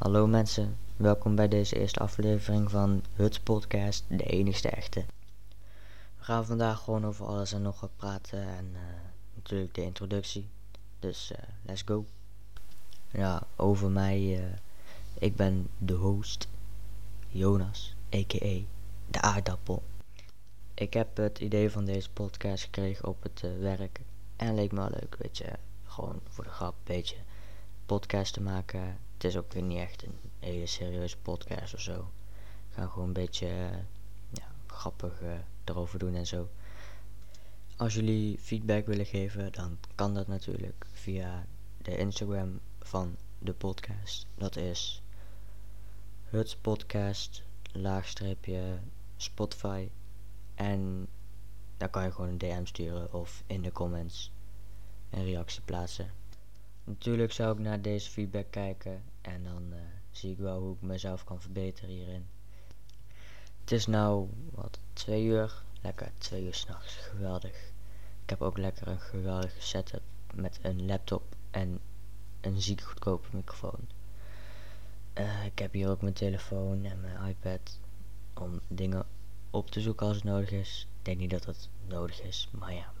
Hallo mensen, welkom bij deze eerste aflevering van Huts Podcast, de enigste echte. We gaan vandaag gewoon over alles en nog wat praten en eh, natuurlijk de introductie. Dus eh, let's go. Ja, over mij, eh, ik ben de host, Jonas, a.k.a. de aardappel. Ik heb het idee van deze podcast gekregen op het werk en leek me wel leuk, weet je, gewoon voor de grap, een beetje podcast te maken het is ook weer niet echt een hele serieuze podcast of zo. We gaan gewoon een beetje uh, ja, grappig uh, erover doen en zo. Als jullie feedback willen geven, dan kan dat natuurlijk via de Instagram van de podcast. Dat is Huts Podcast, laagstreepje Spotify. En dan kan je gewoon een DM sturen of in de comments een reactie plaatsen. Natuurlijk zou ik naar deze feedback kijken en dan uh, zie ik wel hoe ik mezelf kan verbeteren hierin. Het is nou, wat, twee uur. Lekker, twee uur s'nachts. Geweldig. Ik heb ook lekker een geweldige setup met een laptop en een ziek goedkope microfoon. Uh, ik heb hier ook mijn telefoon en mijn iPad om dingen op te zoeken als het nodig is. Ik denk niet dat het nodig is, maar ja.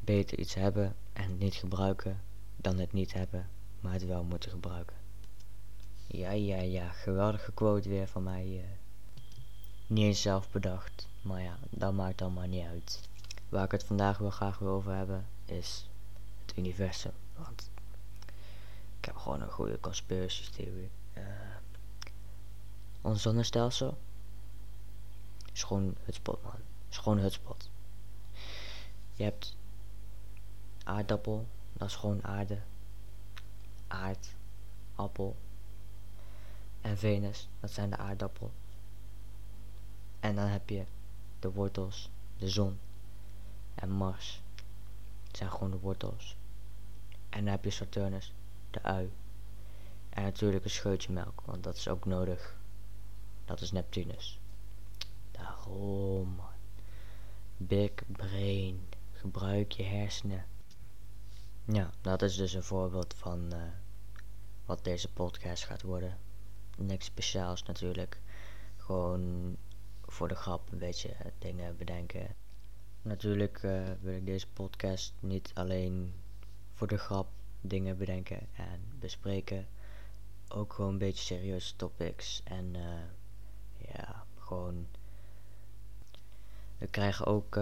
Beter iets hebben en niet gebruiken dan het niet hebben maar het wel moeten gebruiken. Ja, ja, ja, geweldige quote weer van mij. Uh, niet eens zelf bedacht, maar ja, dat maakt allemaal niet uit. Waar ik het vandaag wel graag wil over hebben, is het universum. Want ik heb gewoon een goede conspiracy theorie. Uh, ons zonnestelsel is gewoon het spot, man. Is gewoon het spot. Je hebt aardappel, dat is gewoon aarde aard, appel en Venus, dat zijn de aardappel. En dan heb je de wortels, de zon en Mars. Dat zijn gewoon de wortels. En dan heb je Saturnus, de ui. En natuurlijk een scheutje melk, want dat is ook nodig. Dat is Neptunus. Daarom, man. Big brain. Gebruik je hersenen. Ja, dat is dus een voorbeeld van uh, wat deze podcast gaat worden. Niks speciaals natuurlijk. Gewoon voor de grap een beetje dingen bedenken. Natuurlijk uh, wil ik deze podcast niet alleen voor de grap dingen bedenken en bespreken. Ook gewoon een beetje serieuze topics. En ja, gewoon. We krijgen ook,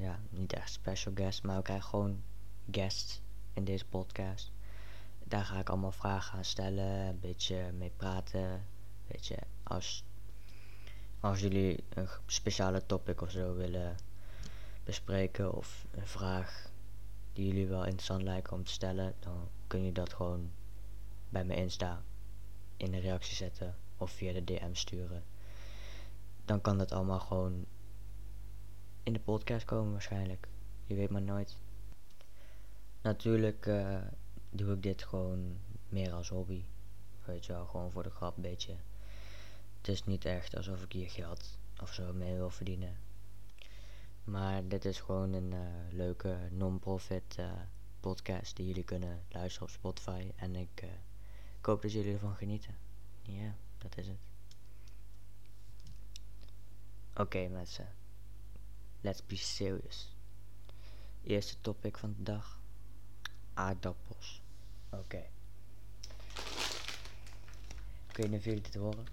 ja, niet echt special guests, maar we krijgen gewoon guests in deze podcast. Daar ga ik allemaal vragen aan stellen, een beetje mee praten. Weet je, als, als jullie een speciale topic of zo willen bespreken of een vraag die jullie wel interessant lijken om te stellen, dan kun je dat gewoon bij me Insta in de reactie zetten of via de DM sturen. Dan kan dat allemaal gewoon in de podcast komen waarschijnlijk. Je weet maar nooit. Natuurlijk uh, doe ik dit gewoon meer als hobby. Weet je wel, gewoon voor de grap een beetje. Het is niet echt alsof ik hier geld of zo mee wil verdienen. Maar dit is gewoon een uh, leuke non-profit uh, podcast die jullie kunnen luisteren op Spotify. En ik, hoop dat jullie ervan genieten. Ja, dat is het. Oké mensen. Let's be serious. Eerste topic van de dag aardappels. Oké. Okay. Weet niet of jullie dit horen.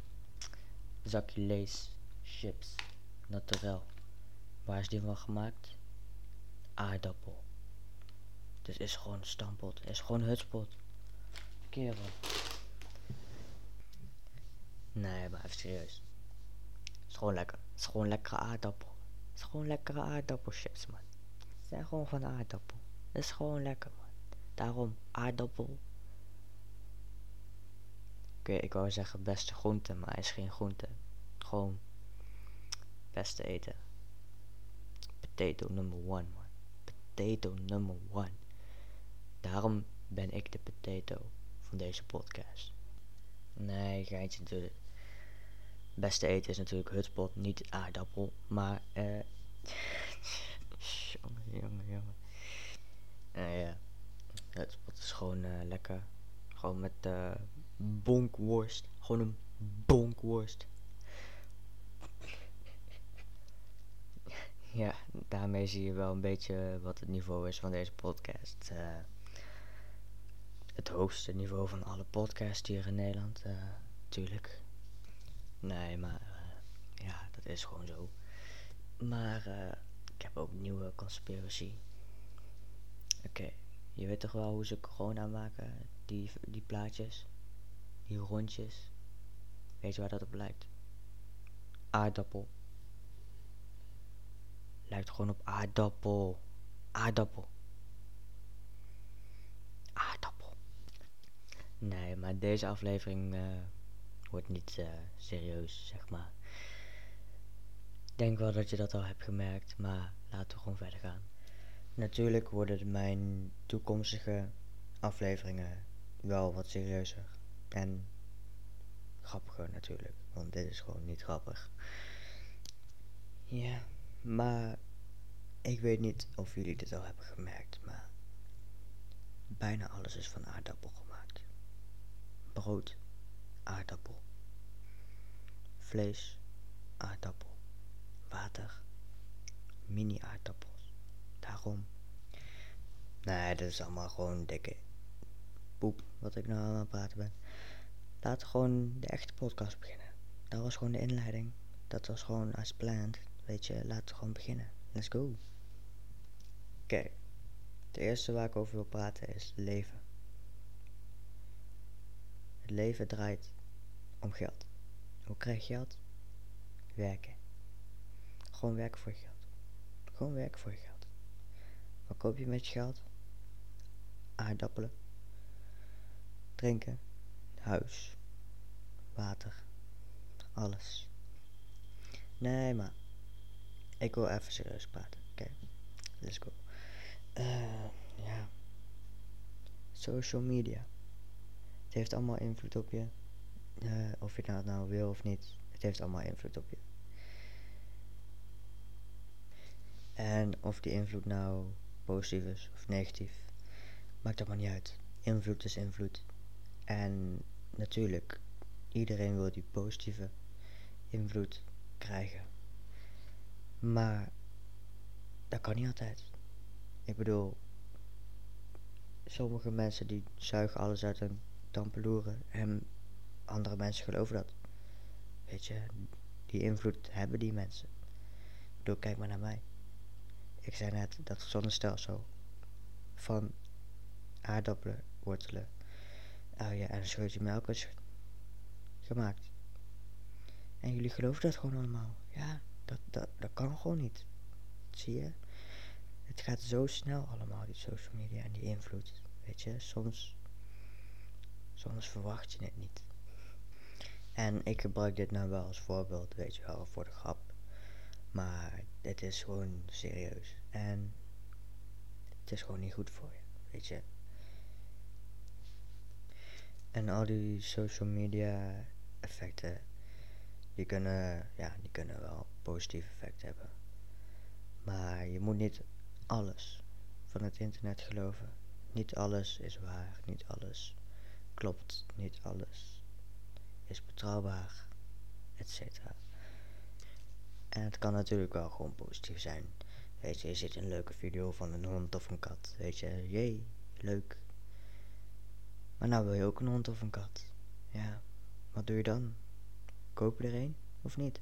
Zakje lees, chips, naturel. Waar is die van gemaakt? Aardappel. Dit is gewoon stampot. Is gewoon hutspot. Kerel. Nee, maar even serieus. Is gewoon lekker. Is gewoon lekkere aardappel. Is gewoon lekkere aardappelchips, man. Zijn gewoon van aardappel. Is gewoon lekker, man. Daarom aardappel. Oké, ik wou zeggen beste groente, maar is geen groente. Gewoon beste eten. Potato number one, man. Potato number one. Daarom ben ik de potato van deze podcast. Nee, geintje natuurlijk. Beste eten is natuurlijk hutspot, niet aardappel. Maar, eh... jongen, jongen, jongen. Uh, ja. Het is gewoon uh, lekker. Gewoon met uh, bonkworst. Gewoon een bonkworst. ja, daarmee zie je wel een beetje wat het niveau is van deze podcast. Uh, het hoogste niveau van alle podcasts hier in Nederland, uh, tuurlijk. Nee, maar ja, dat is gewoon zo. Maar ik heb ook nieuwe conspiracy. Oké, je weet toch wel hoe ze corona maken, die, die plaatjes, die rondjes. Weet je waar dat op lijkt? Aardappel. Lijkt gewoon op aardappel. Aardappel. Aardappel. Nee, maar deze aflevering uh, wordt niet uh, serieus, zeg maar. Ik denk wel dat je dat al hebt gemerkt, maar laten we gewoon verder gaan. Natuurlijk worden mijn toekomstige afleveringen wel wat serieuzer. En grappiger natuurlijk, want dit is gewoon niet grappig. Ja, maar ik weet niet of jullie dit al hebben gemerkt, maar bijna alles is van aardappel gemaakt. Brood, aardappel. Vlees, aardappel. Water, mini aardappels. Daarom. Nee, dat is allemaal gewoon dikke poep wat ik nou aan het praten ben. Laten we gewoon de echte podcast beginnen. Dat was gewoon de inleiding. Dat was gewoon als planned. Weet je, laten we gewoon beginnen. Let's go. Oké. Okay. Het eerste waar ik over wil praten is leven. Het leven draait om geld. Hoe krijg je geld? Werken. Gewoon werken voor je geld. Gewoon werken voor je geld. Wat koop je met je geld? Aardappelen. Drinken. Huis. Water. Alles. Nee, maar ik wil even serieus praten. Oké, let's go. Uh, ja. Social media. Het heeft allemaal invloed op je. Uh, of je dat nou wil of niet. Het heeft allemaal invloed op je. En of die invloed nou positief is of negatief. Maakt dat maar niet uit. Invloed is invloed. En natuurlijk, iedereen wil die positieve invloed krijgen. Maar dat kan niet altijd. Ik bedoel, sommige mensen die zuigen alles uit hun tampeloeren en andere mensen geloven dat. Weet je, die invloed hebben die mensen. Ik bedoel, kijk maar naar mij. Ik zei net dat het zonnestelsel van aardappelen, wortelen, uien en een scheutje melk is gemaakt. En jullie geloven dat gewoon allemaal. Ja, dat, dat, dat kan gewoon niet. Zie je? Het gaat zo snel allemaal, die social media en die invloed. Weet je, soms, soms verwacht je het niet. En ik gebruik dit nou wel als voorbeeld, weet je wel, voor de grap. Maar het is gewoon serieus. En het is gewoon niet goed voor je, weet je. En al die social media effecten die kunnen, ja, die kunnen wel positief effect hebben. Maar je moet niet alles van het internet geloven. Niet alles is waar, niet alles klopt, niet alles is betrouwbaar, etc. En het kan natuurlijk wel gewoon positief zijn. Weet je, je ziet een leuke video van een hond of een kat. Weet je, jee, leuk. Maar nou wil je ook een hond of een kat. Ja, wat doe je dan? Koop je er een of niet?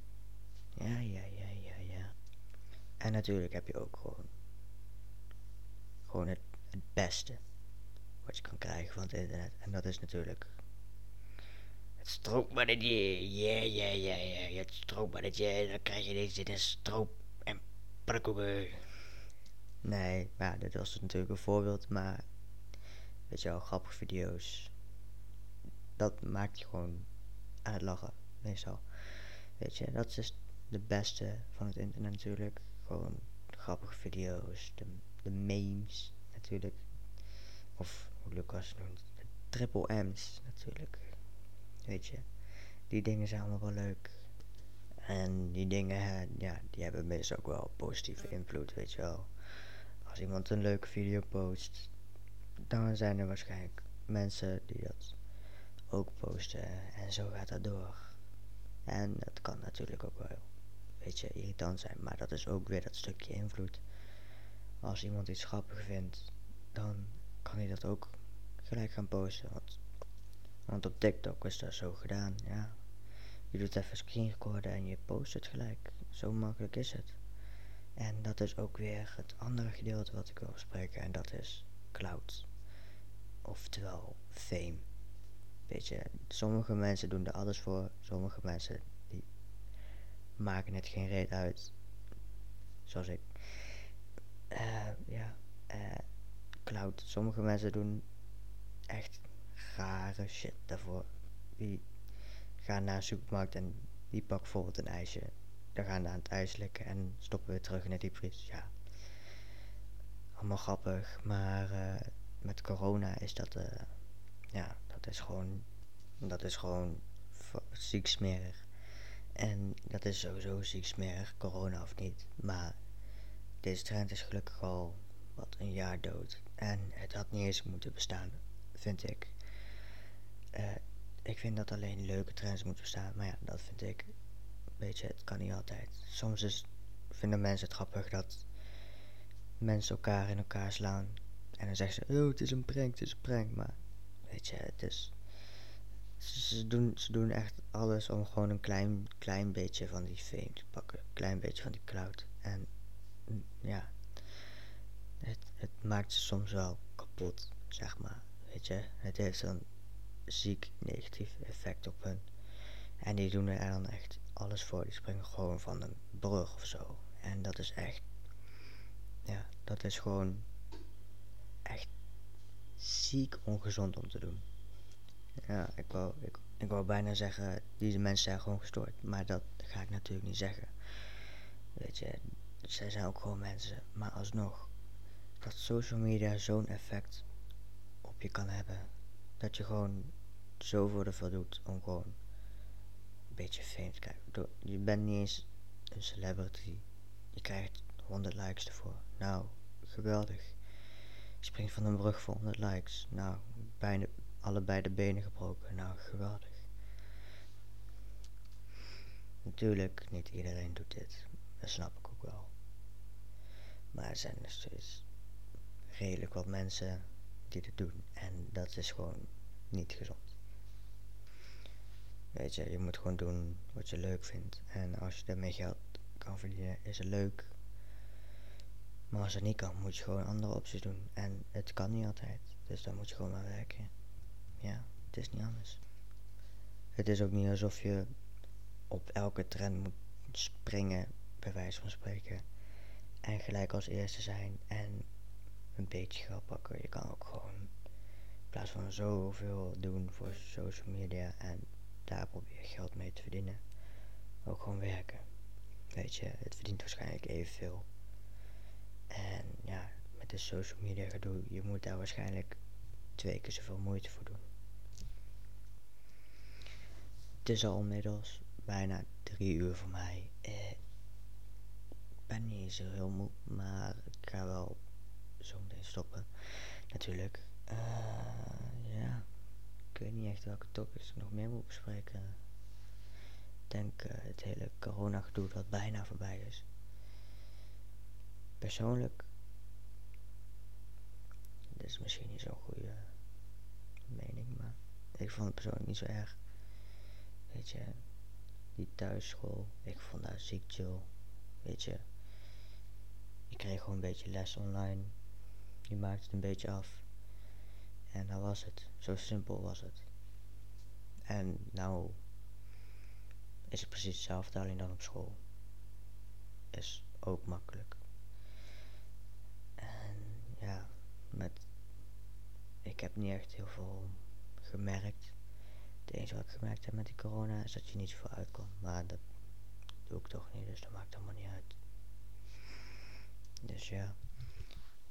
Ja, ja, ja, ja, ja. En natuurlijk heb je ook gewoon. Gewoon het, het beste. Wat je kan krijgen van het internet. En dat is natuurlijk. Het stroopballetje. Ja, ja, ja, ja. Het stroopballetje. Dan krijg je deze in een stroop en parkoeken. Nee, maar dit was natuurlijk een voorbeeld. Maar. Weet je wel, grappige video's. Dat maakt je gewoon aan het lachen meestal. Weet je, dat is de beste van het internet natuurlijk. Gewoon grappige video's, de, de memes natuurlijk. Of hoe Lucas noemt, de triple M's natuurlijk. Weet je, die dingen zijn allemaal wel leuk. En die dingen, ja, die hebben meestal ook wel positieve invloed, weet je wel. Als iemand een leuke video post, dan zijn er waarschijnlijk mensen die dat ook posten en zo gaat dat door. En dat kan natuurlijk ook wel een beetje irritant zijn, maar dat is ook weer dat stukje invloed. Als iemand iets grappig vindt, dan kan hij dat ook gelijk gaan posten. Want, want op TikTok is dat zo gedaan, ja. Je doet even screen recorden en je post het gelijk. Zo makkelijk is het. En dat is ook weer het andere gedeelte wat ik wil bespreken en dat is cloud. Oftewel fame. Weet je, sommige mensen doen er alles voor, sommige mensen die maken het geen reet uit. Zoals ik. Uh, ja, uh, cloud. Sommige mensen doen echt rare shit daarvoor. Die gaan naar een supermarkt en die pakken bijvoorbeeld een ijsje. Dan gaan ze aan het ijs likken en stoppen weer terug in de diepvries. Ja, allemaal grappig, maar uh, met corona is dat, uh, ja, dat is gewoon, dat is gewoon ziek smerig. En dat is sowieso ziek smerig, corona of niet. Maar deze trend is gelukkig al wat een jaar dood. En het had niet eens moeten bestaan, vind ik. Uh, ik vind dat alleen leuke trends moeten bestaan, maar ja, dat vind ik. Weet je, het kan niet altijd. Soms is, vinden mensen het grappig dat mensen elkaar in elkaar slaan. En dan zeggen ze, oh, het is een prank, het is een prank. Maar weet je, het is... Ze doen, ze doen echt alles om gewoon een klein, klein beetje van die fame te pakken. Een klein beetje van die cloud. En mm, ja, het, het maakt ze soms wel kapot, zeg maar. Weet je, het heeft een ziek negatief effect op hun. En die doen er dan echt alles voor. Die springen gewoon van een brug of zo. En dat is echt ja, dat is gewoon echt ziek ongezond om te doen. Ja, ik wou, ik, ik wou bijna zeggen, deze mensen zijn gewoon gestoord. Maar dat ga ik natuurlijk niet zeggen. Weet je, zij zijn ook gewoon mensen. Maar alsnog, dat social media zo'n effect op je kan hebben. Dat je gewoon zoveel ervoor doet om gewoon een beetje fame te krijgen. Je bent niet eens een celebrity. Je krijgt 100 likes ervoor. Nou, geweldig. Je springt van een brug voor 100 likes. Nou, bijna allebei de benen gebroken. Nou, geweldig. Natuurlijk, niet iedereen doet dit. Dat snap ik ook wel. Maar er zijn steeds redelijk wat mensen die dit doen. En dat is gewoon niet gezond. Weet je, je moet gewoon doen wat je leuk vindt. En als je daarmee geld kan verdienen, is het leuk. Maar als het niet kan, moet je gewoon andere opties doen. En het kan niet altijd. Dus dan moet je gewoon maar werken. Ja, het is niet anders. Het is ook niet alsof je op elke trend moet springen, bij wijze van spreken. En gelijk als eerste zijn en een beetje geld pakken. Je kan ook gewoon in plaats van zoveel doen voor social media en daar probeer geld mee te verdienen. Ook gewoon werken. Weet je, het verdient waarschijnlijk evenveel. En ja, met de social media gedoe, je moet daar waarschijnlijk twee keer zoveel moeite voor doen. Het is al inmiddels bijna drie uur voor mij. Eh, ik ben niet zo heel moe, maar ik ga wel zo meteen stoppen. Natuurlijk. Uh, ja, niet echt welke topics ik nog meer moet bespreken. Ik denk uh, het hele corona gedoe dat bijna voorbij is persoonlijk, dit is misschien niet zo'n goede mening, maar ik vond het persoonlijk niet zo erg. Weet je, die thuisschool, ik vond dat ziek chill. Weet je, ik kreeg gewoon een beetje les online. Die maakte het een beetje af. En dat was het. Zo simpel was het. En nou is het precies hetzelfde, alleen dan op school. Is ook makkelijk ja, met, ik heb niet echt heel veel gemerkt. Het enige wat ik gemerkt heb met die corona is dat je niet zoveel uitkomt. Maar dat doe ik toch niet, dus dat maakt allemaal niet uit. Dus ja.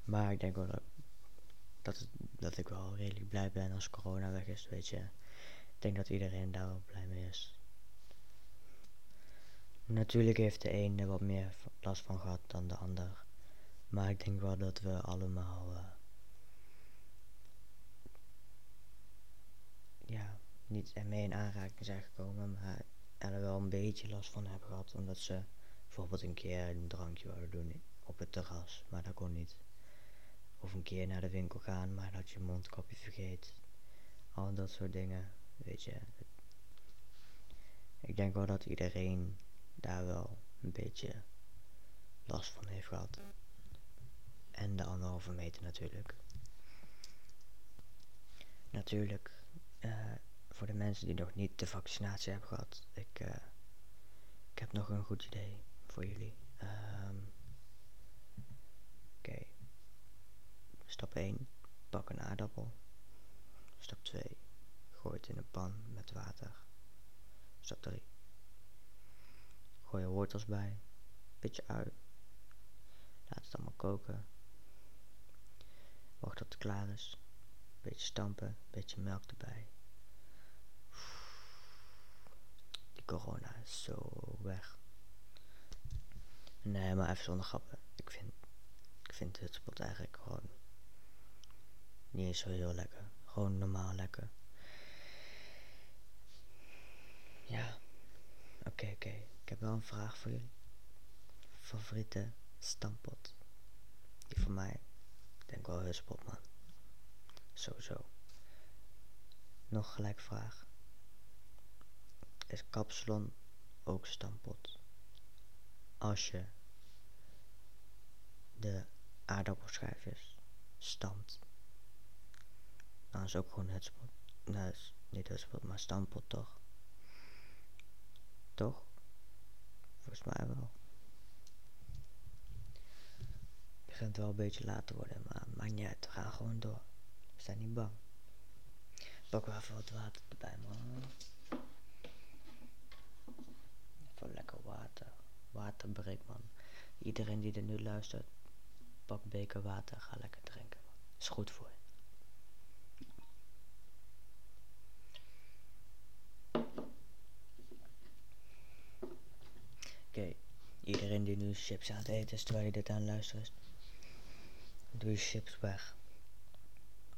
Maar ik denk wel dat, dat ik wel redelijk blij ben als corona weg is, weet je. Ik denk dat iedereen daar wel blij mee is. Natuurlijk heeft de een er wat meer last van gehad dan de ander. Maar ik denk wel dat we allemaal. Uh, ja, niet ermee in aanraking zijn gekomen, maar er wel een beetje last van hebben gehad. Omdat ze bijvoorbeeld een keer een drankje wilden doen op het terras, maar dat kon niet. Of een keer naar de winkel gaan, maar dat je mondkapje vergeet. Al dat soort dingen, Ik denk wel dat iedereen daar wel een beetje last van heeft gehad. En de anderhalve meter natuurlijk. Natuurlijk, uh, voor de mensen die nog niet de vaccinatie hebben gehad, ik, uh, ik heb nog een goed idee voor jullie. Um, Oké. Stap 1. Pak een aardappel. Stap 2. Gooi het in een pan met water. Stap 3. Gooi er wortels bij. Beetje ui. Laat het allemaal koken. Wacht tot het klaar is. Beetje stampen. Beetje melk erbij. Die corona is zo weg. Nee, maar even zonder grappen. Ik vind, ik vind het spot eigenlijk gewoon niet eens zo heel lekker. Gewoon normaal lekker. Ja. Oké, oké. Ik heb wel een vraag voor jullie. Favoriete stampot? Die voor mij, denk wel Hutspot, man. Sowieso. Nog gelijk vraag. Is kapsalon ook stampot? Als je de aardappelschijfjes stampt nou, is ook gewoon het spot. Is niet het maar standpot toch? Toch? Volgens mij wel. Het begint wel een beetje laat te worden, maar maakt niet uit. We gaan gewoon door. We zijn niet bang. Pak wel even wat water erbij, man. Even lekker water. Waterbreek, man. Iedereen die er nu luistert, pak beker water. Ga lekker drinken, man. Is goed voor je. Oké, iedereen die nu chips aan het eten is terwijl je dit aan luistert, doe je chips weg.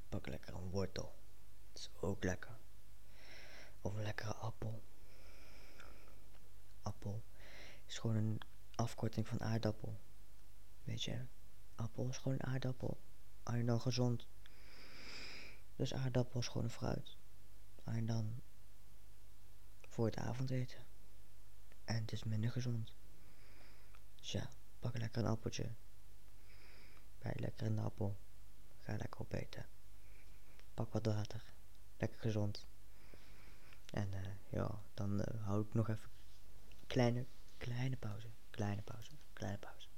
Pak lekker een wortel. Dat is ook lekker. Of een lekkere appel. Appel is gewoon een afkorting van aardappel. Weet je, appel is gewoon een aardappel. En dan gezond. Dus aardappel is gewoon fruit. En dan voor het avondeten. En het is minder gezond. Dus ja, pak lekker een appeltje. Bij lekker een appel. Ga lekker opeten. Pak wat water. Lekker gezond. En uh, ja, dan uh, hou ik nog even kleine, kleine pauze. Kleine pauze. Kleine pauze.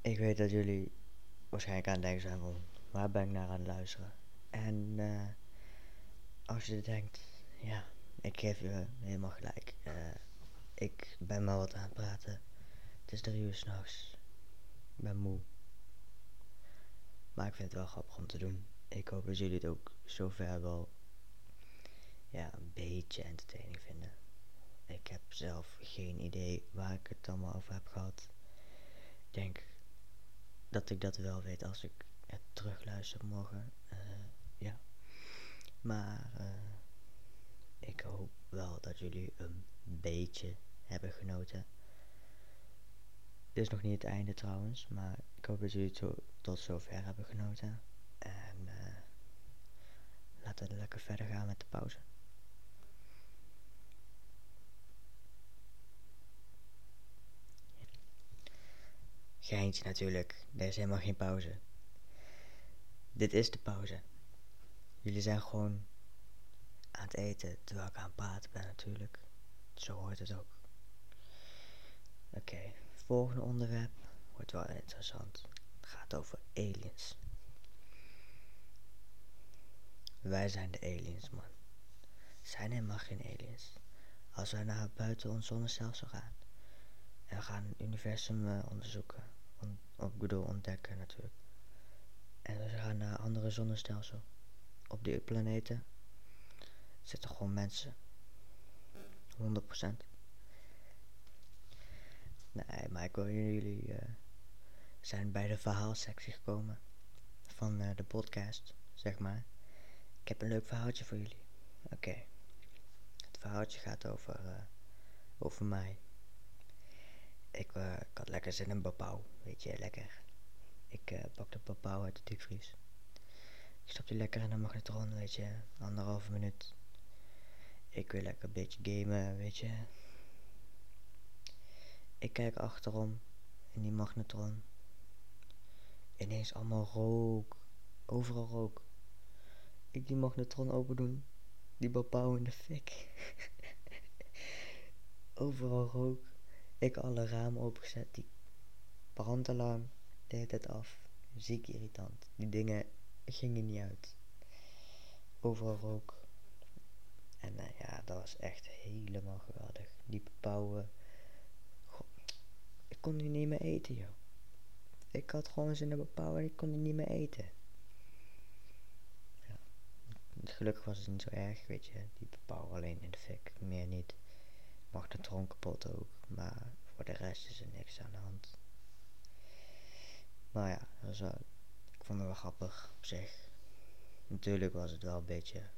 Ik weet dat jullie waarschijnlijk aan het denken zijn van, waar ben ik naar aan het luisteren? En uh, als je denkt, ja, ik geef je helemaal gelijk. Uh, ik ben maar wat aan het praten. Het is drie uur s'nachts. Ik ben moe. Maar ik vind het wel grappig om te doen. Ik hoop dat jullie het ook zover wel ja, een beetje entertaining vinden. Ik heb zelf geen idee waar ik het allemaal over heb gehad. Ik denk dat ik dat wel weet als ik het terugluister morgen. Maar uh, ik hoop wel dat jullie een beetje hebben genoten. Dit is nog niet het einde trouwens, maar ik hoop dat jullie to tot zover hebben genoten. En uh, laten we lekker verder gaan met de pauze. Geintje natuurlijk, er is helemaal geen pauze. Dit is de pauze. Jullie zijn gewoon aan het eten terwijl ik aan het praten ben natuurlijk. Zo hoort het ook. Oké, volgende onderwerp wordt wel interessant. Het gaat over aliens. Wij zijn de aliens, man. Zijn helemaal geen aliens. Als wij naar buiten ons zonnestelsel gaan en we gaan het universum uh, onderzoeken, on, ik bedoel ontdekken natuurlijk. En we gaan naar andere zonnestelsel op die planeten zitten gewoon mensen. 100%. Nee, maar ik wil jullie uh, zijn bij de verhaalsectie gekomen van uh, de podcast, zeg maar. Ik heb een leuk verhaaltje voor jullie. Oké. Het verhaaltje gaat over, uh, over mij. Ik, ik, had lekker zin in bapau, weet je, lekker. Ik pakte bapau uit de diepvries. Ik stopte lekker in de magnetron, weet je, anderhalve minuut. Ik wil lekker een beetje gamen, weet je. Ik kijk achterom in die magnetron. Ineens allemaal rook. Overal rook. Ik die magnetron open doen. Die bapau in de fik. Overal rook. Ik alle ramen opengezet. Die brandalarm deed het af. Ziek irritant. Die dingen gingen niet uit. Overal rook. En uh, ja, dat was echt helemaal geweldig. Die bepauwen. Ik kon die niet meer eten, joh. Ik had gewoon zin in bepauwen en ik kon die niet meer eten. Ja. Gelukkig was het niet zo erg, weet je. Die bepauwen alleen in de fik, meer niet. Mag de tronk kapot ook, maar voor de rest is er niks aan de hand. Maar ja, dat was wel, ik vond het wel grappig op zich. Natuurlijk was het wel een beetje,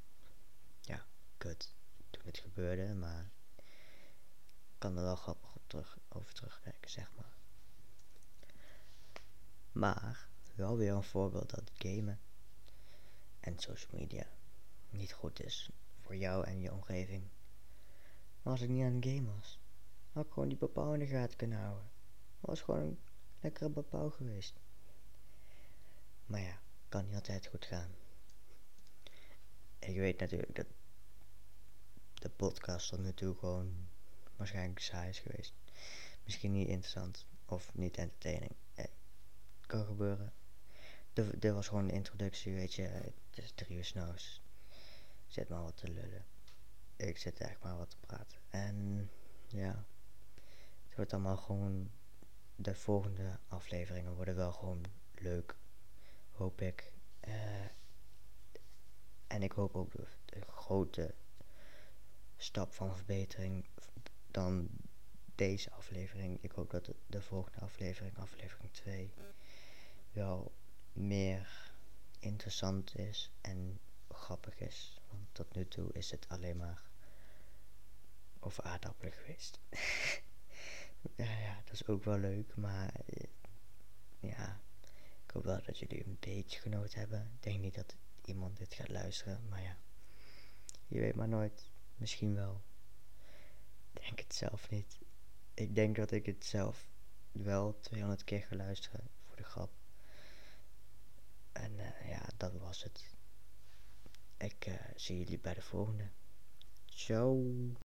ja, kut toen het gebeurde, maar ik kan er wel grappig op terug, over terugkijken, zeg maar. Maar wel weer een voorbeeld dat gamen en social media niet goed is voor jou en je omgeving. Maar als ik niet aan het game was, had ik gewoon die bepaal in de gaten kunnen houden. Was gewoon een lekkere bepaal geweest. Maar ja, kan niet altijd goed gaan. Ik weet natuurlijk dat de podcast tot nu toe gewoon waarschijnlijk saai is geweest. Misschien niet interessant of niet entertaining. Eh, kan gebeuren. Dit was gewoon de introductie, weet je. Het is drie uur s'nachts. Zet maar wat te lullen. Ik zit echt maar wat te praten. En ja, het wordt allemaal gewoon. De volgende afleveringen worden wel gewoon leuk. Hoop ik. Uh, en ik hoop ook de, grote stap van verbetering dan deze aflevering. Ik hoop dat de volgende aflevering, aflevering 2, wel meer interessant is en grappig is. Want tot nu toe is het alleen maar over aardappelen geweest. ja, ja, dat is ook wel leuk, maar ja, ik hoop wel dat jullie een beetje genoten hebben. Ik denk niet dat iemand dit gaat luisteren, maar ja, je weet maar nooit. Misschien wel. Ik denk het zelf niet. Ik denk dat ik het zelf wel 200 keer ga luisteren voor de grap. En uh, ja, dat was het. Ik uh, zie jullie bij de volgende. Ciao.